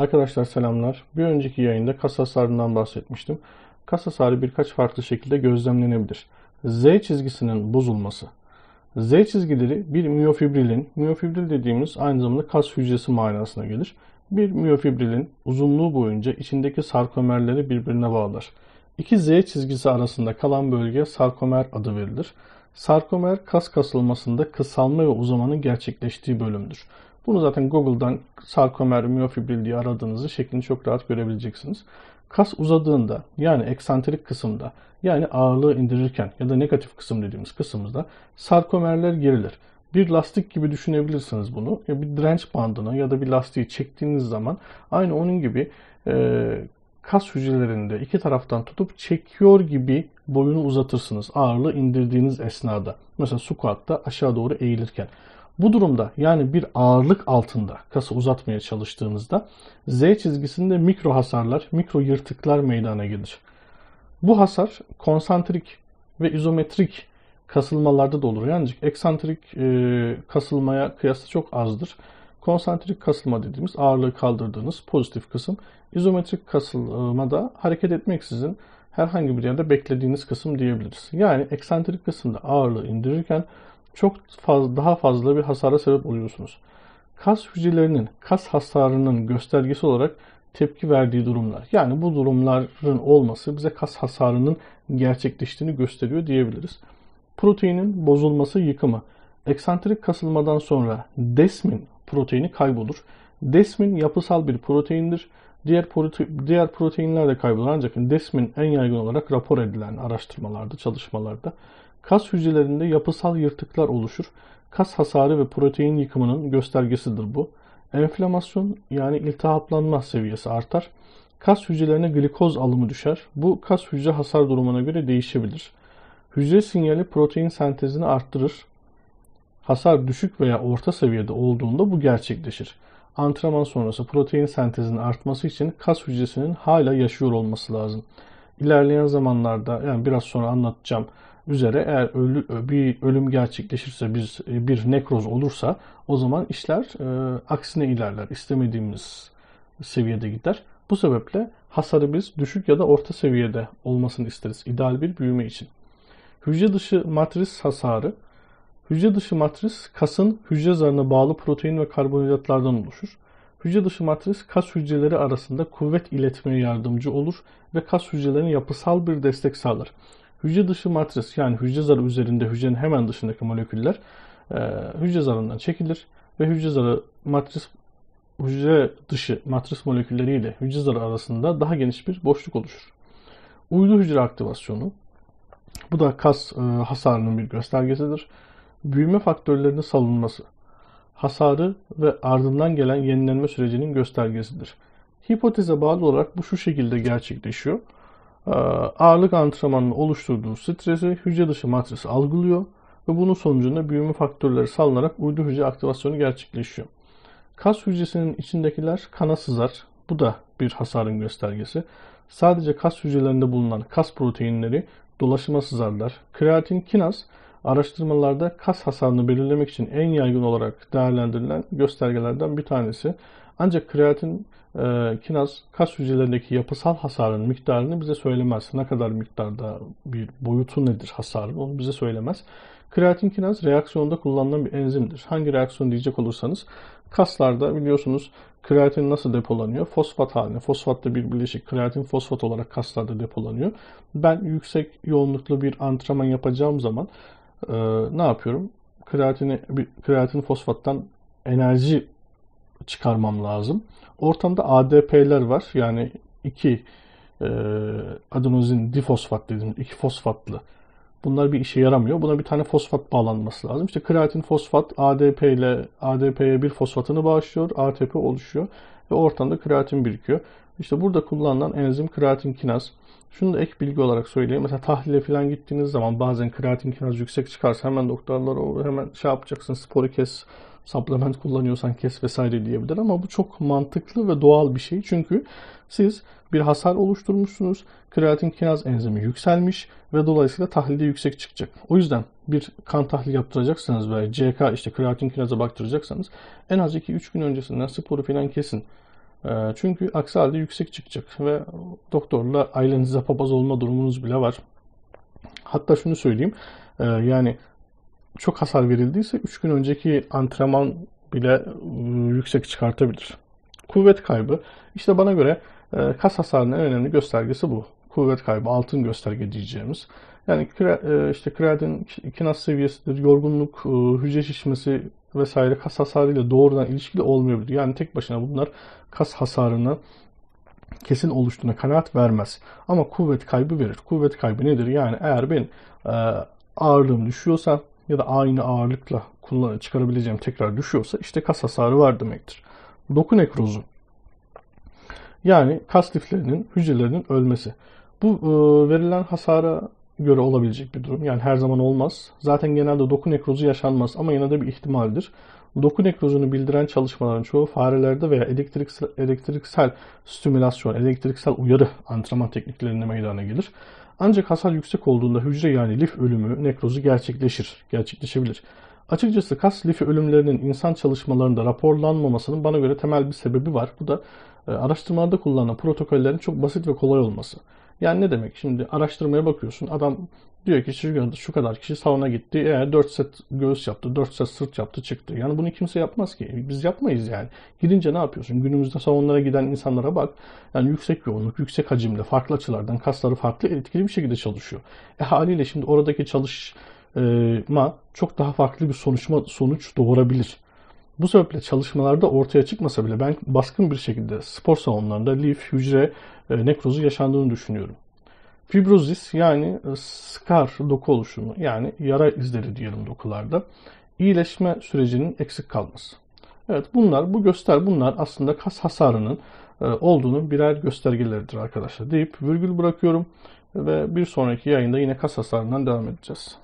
Arkadaşlar selamlar. Bir önceki yayında kas hasarından bahsetmiştim. Kas hasarı birkaç farklı şekilde gözlemlenebilir. Z çizgisinin bozulması. Z çizgileri bir miyofibrilin, miyofibril dediğimiz aynı zamanda kas hücresi manasına gelir. Bir miyofibrilin uzunluğu boyunca içindeki sarkomerleri birbirine bağlar. İki Z çizgisi arasında kalan bölgeye sarkomer adı verilir. Sarkomer kas kasılmasında kısalma ve uzamanın gerçekleştiği bölümdür. Bunu zaten Google'dan sarkomer, miyofibril diye aradığınızda şeklini çok rahat görebileceksiniz. Kas uzadığında yani eksantrik kısımda yani ağırlığı indirirken ya da negatif kısım dediğimiz kısımda sarkomerler gerilir. Bir lastik gibi düşünebilirsiniz bunu. Ya bir direnç bandını ya da bir lastiği çektiğiniz zaman aynı onun gibi e, kas hücrelerinde iki taraftan tutup çekiyor gibi boyunu uzatırsınız ağırlığı indirdiğiniz esnada. Mesela squat'ta aşağı doğru eğilirken. Bu durumda yani bir ağırlık altında kası uzatmaya çalıştığınızda Z çizgisinde mikro hasarlar, mikro yırtıklar meydana gelir. Bu hasar konsantrik ve izometrik kasılmalarda da olur. Ancak eksantrik e, kasılmaya kıyasla çok azdır. Konsantrik kasılma dediğimiz ağırlığı kaldırdığınız pozitif kısım. İzometrik kasılmada hareket etmeksizin herhangi bir yerde beklediğiniz kısım diyebiliriz. Yani eksantrik kısımda ağırlığı indirirken çok fazla, daha fazla bir hasara sebep oluyorsunuz. Kas hücrelerinin kas hasarının göstergesi olarak tepki verdiği durumlar. Yani bu durumların olması bize kas hasarının gerçekleştiğini gösteriyor diyebiliriz. Proteinin bozulması yıkımı. Eksantrik kasılmadan sonra desmin proteini kaybolur. Desmin yapısal bir proteindir. Diğer, prote diğer proteinler de kaybolur ancak desmin en yaygın olarak rapor edilen araştırmalarda, çalışmalarda Kas hücrelerinde yapısal yırtıklar oluşur. Kas hasarı ve protein yıkımının göstergesidir bu. Enflamasyon yani iltihaplanma seviyesi artar. Kas hücrelerine glikoz alımı düşer. Bu kas hücre hasar durumuna göre değişebilir. Hücre sinyali protein sentezini arttırır. Hasar düşük veya orta seviyede olduğunda bu gerçekleşir. Antrenman sonrası protein sentezinin artması için kas hücresinin hala yaşıyor olması lazım. İlerleyen zamanlarda yani biraz sonra anlatacağım üzere eğer ölü, bir ölüm gerçekleşirse bir, bir nekroz olursa o zaman işler e, aksine ilerler. İstemediğimiz seviyede gider. Bu sebeple hasarı biz düşük ya da orta seviyede olmasını isteriz. ideal bir büyüme için. Hücre dışı matris hasarı Hücre dışı matris kasın hücre zarına bağlı protein ve karbonhidratlardan oluşur. Hücre dışı matris kas hücreleri arasında kuvvet iletmeye yardımcı olur ve kas hücrelerine yapısal bir destek sağlar. Hücre dışı matris yani hücre zarı üzerinde hücrenin hemen dışındaki moleküller e, hücre zarından çekilir ve hücre zarı matris hücre dışı matris molekülleri ile hücre zarı arasında daha geniş bir boşluk oluşur. Uydu hücre aktivasyonu bu da kas e, hasarının bir göstergesidir. Büyüme faktörlerinin salınması hasarı ve ardından gelen yenilenme sürecinin göstergesidir. Hipoteze bağlı olarak bu şu şekilde gerçekleşiyor. Ee, ağırlık antrenmanının oluşturduğu stresi hücre dışı matris algılıyor ve bunun sonucunda büyüme faktörleri salınarak uydu hücre aktivasyonu gerçekleşiyor. Kas hücresinin içindekiler kana sızar. Bu da bir hasarın göstergesi. Sadece kas hücrelerinde bulunan kas proteinleri dolaşıma sızarlar. Kreatin kinaz araştırmalarda kas hasarını belirlemek için en yaygın olarak değerlendirilen göstergelerden bir tanesi. Ancak kreatin e, kinaz kas hücrelerindeki yapısal hasarın miktarını bize söylemez. Ne kadar miktarda bir boyutu nedir hasarın onu bize söylemez. Kreatin kinaz reaksiyonda kullanılan bir enzimdir. Hangi reaksiyon diyecek olursanız kaslarda biliyorsunuz kreatin nasıl depolanıyor? Fosfat haline. Fosfatla bir bileşik kreatin fosfat olarak kaslarda depolanıyor. Ben yüksek yoğunluklu bir antrenman yapacağım zaman e, ne yapıyorum? Kreatini, kreatin fosfattan enerji çıkarmam lazım. Ortamda ADP'ler var. Yani iki e, adenozin difosfat dediğimiz iki fosfatlı. Bunlar bir işe yaramıyor. Buna bir tane fosfat bağlanması lazım. İşte kreatin fosfat ADP ile ADP'ye bir fosfatını bağışlıyor. ATP oluşuyor ve ortamda kreatin birikiyor. İşte burada kullanılan enzim kreatin kinaz. Şunu da ek bilgi olarak söyleyeyim. Mesela tahlile falan gittiğiniz zaman bazen kreatin kinaz yüksek çıkarsa hemen doktorlar hemen şey yapacaksın sporu kes supplement kullanıyorsan kes vesaire diyebilir ama bu çok mantıklı ve doğal bir şey. Çünkü siz bir hasar oluşturmuşsunuz. Kreatin kinaz enzimi yükselmiş ve dolayısıyla tahlilde yüksek çıkacak. O yüzden bir kan tahlili yaptıracaksanız ve CK işte kreatin kinaza baktıracaksanız en az 2-3 gün öncesinden sporu falan kesin. E, çünkü aksi halde yüksek çıkacak ve doktorla ailenize papaz olma durumunuz bile var. Hatta şunu söyleyeyim. e, yani çok hasar verildiyse 3 gün önceki antrenman bile e, yüksek çıkartabilir. Kuvvet kaybı. İşte bana göre e, kas hasarının en önemli göstergesi bu. Kuvvet kaybı, altın gösterge diyeceğimiz. Yani e, işte kreatin kinaz seviyesidir, yorgunluk, e, hücre şişmesi vesaire kas hasarıyla doğrudan ilişkili olmayabilir. Yani tek başına bunlar kas hasarını kesin oluştuğuna kanaat vermez. Ama kuvvet kaybı verir. Kuvvet kaybı nedir? Yani eğer ben e, ağırlığım düşüyorsa ya da aynı ağırlıkla kullan çıkarabileceğim tekrar düşüyorsa işte kas hasarı var demektir. Doku nekrozu. Yani kas liflerinin, hücrelerinin ölmesi. Bu e, verilen hasara göre olabilecek bir durum. Yani her zaman olmaz. Zaten genelde doku nekrozu yaşanmaz ama yine de bir ihtimaldir. Doku nekrozunu bildiren çalışmaların çoğu farelerde veya elektriksel, elektriksel stimülasyon, elektriksel uyarı antrenman tekniklerinde meydana gelir. Ancak hasar yüksek olduğunda hücre yani lif ölümü, nekrozu gerçekleşir, gerçekleşebilir. Açıkçası kas lifi ölümlerinin insan çalışmalarında raporlanmamasının bana göre temel bir sebebi var. Bu da e, araştırmalarda kullanılan protokollerin çok basit ve kolay olması. Yani ne demek? Şimdi araştırmaya bakıyorsun. Adam diyor ki şu, şu kadar kişi salona gitti. Eğer 4 set göğüs yaptı, 4 set sırt yaptı çıktı. Yani bunu kimse yapmaz ki. Biz yapmayız yani. Gidince ne yapıyorsun? Günümüzde salonlara giden insanlara bak. Yani yüksek yoğunluk, yüksek hacimde, farklı açılardan kasları farklı etkili bir şekilde çalışıyor. E haliyle şimdi oradaki çalışma çok daha farklı bir sonuçma, sonuç doğurabilir. Bu sebeple çalışmalarda ortaya çıkmasa bile ben baskın bir şekilde spor salonlarında lif, hücre e, nekrozu yaşandığını düşünüyorum. Fibrozis yani e, skar doku oluşumu yani yara izleri diyelim dokularda iyileşme sürecinin eksik kalması. Evet bunlar bu göster bunlar aslında kas hasarının e, olduğunu birer göstergeleridir arkadaşlar deyip virgül bırakıyorum ve bir sonraki yayında yine kas hasarından devam edeceğiz.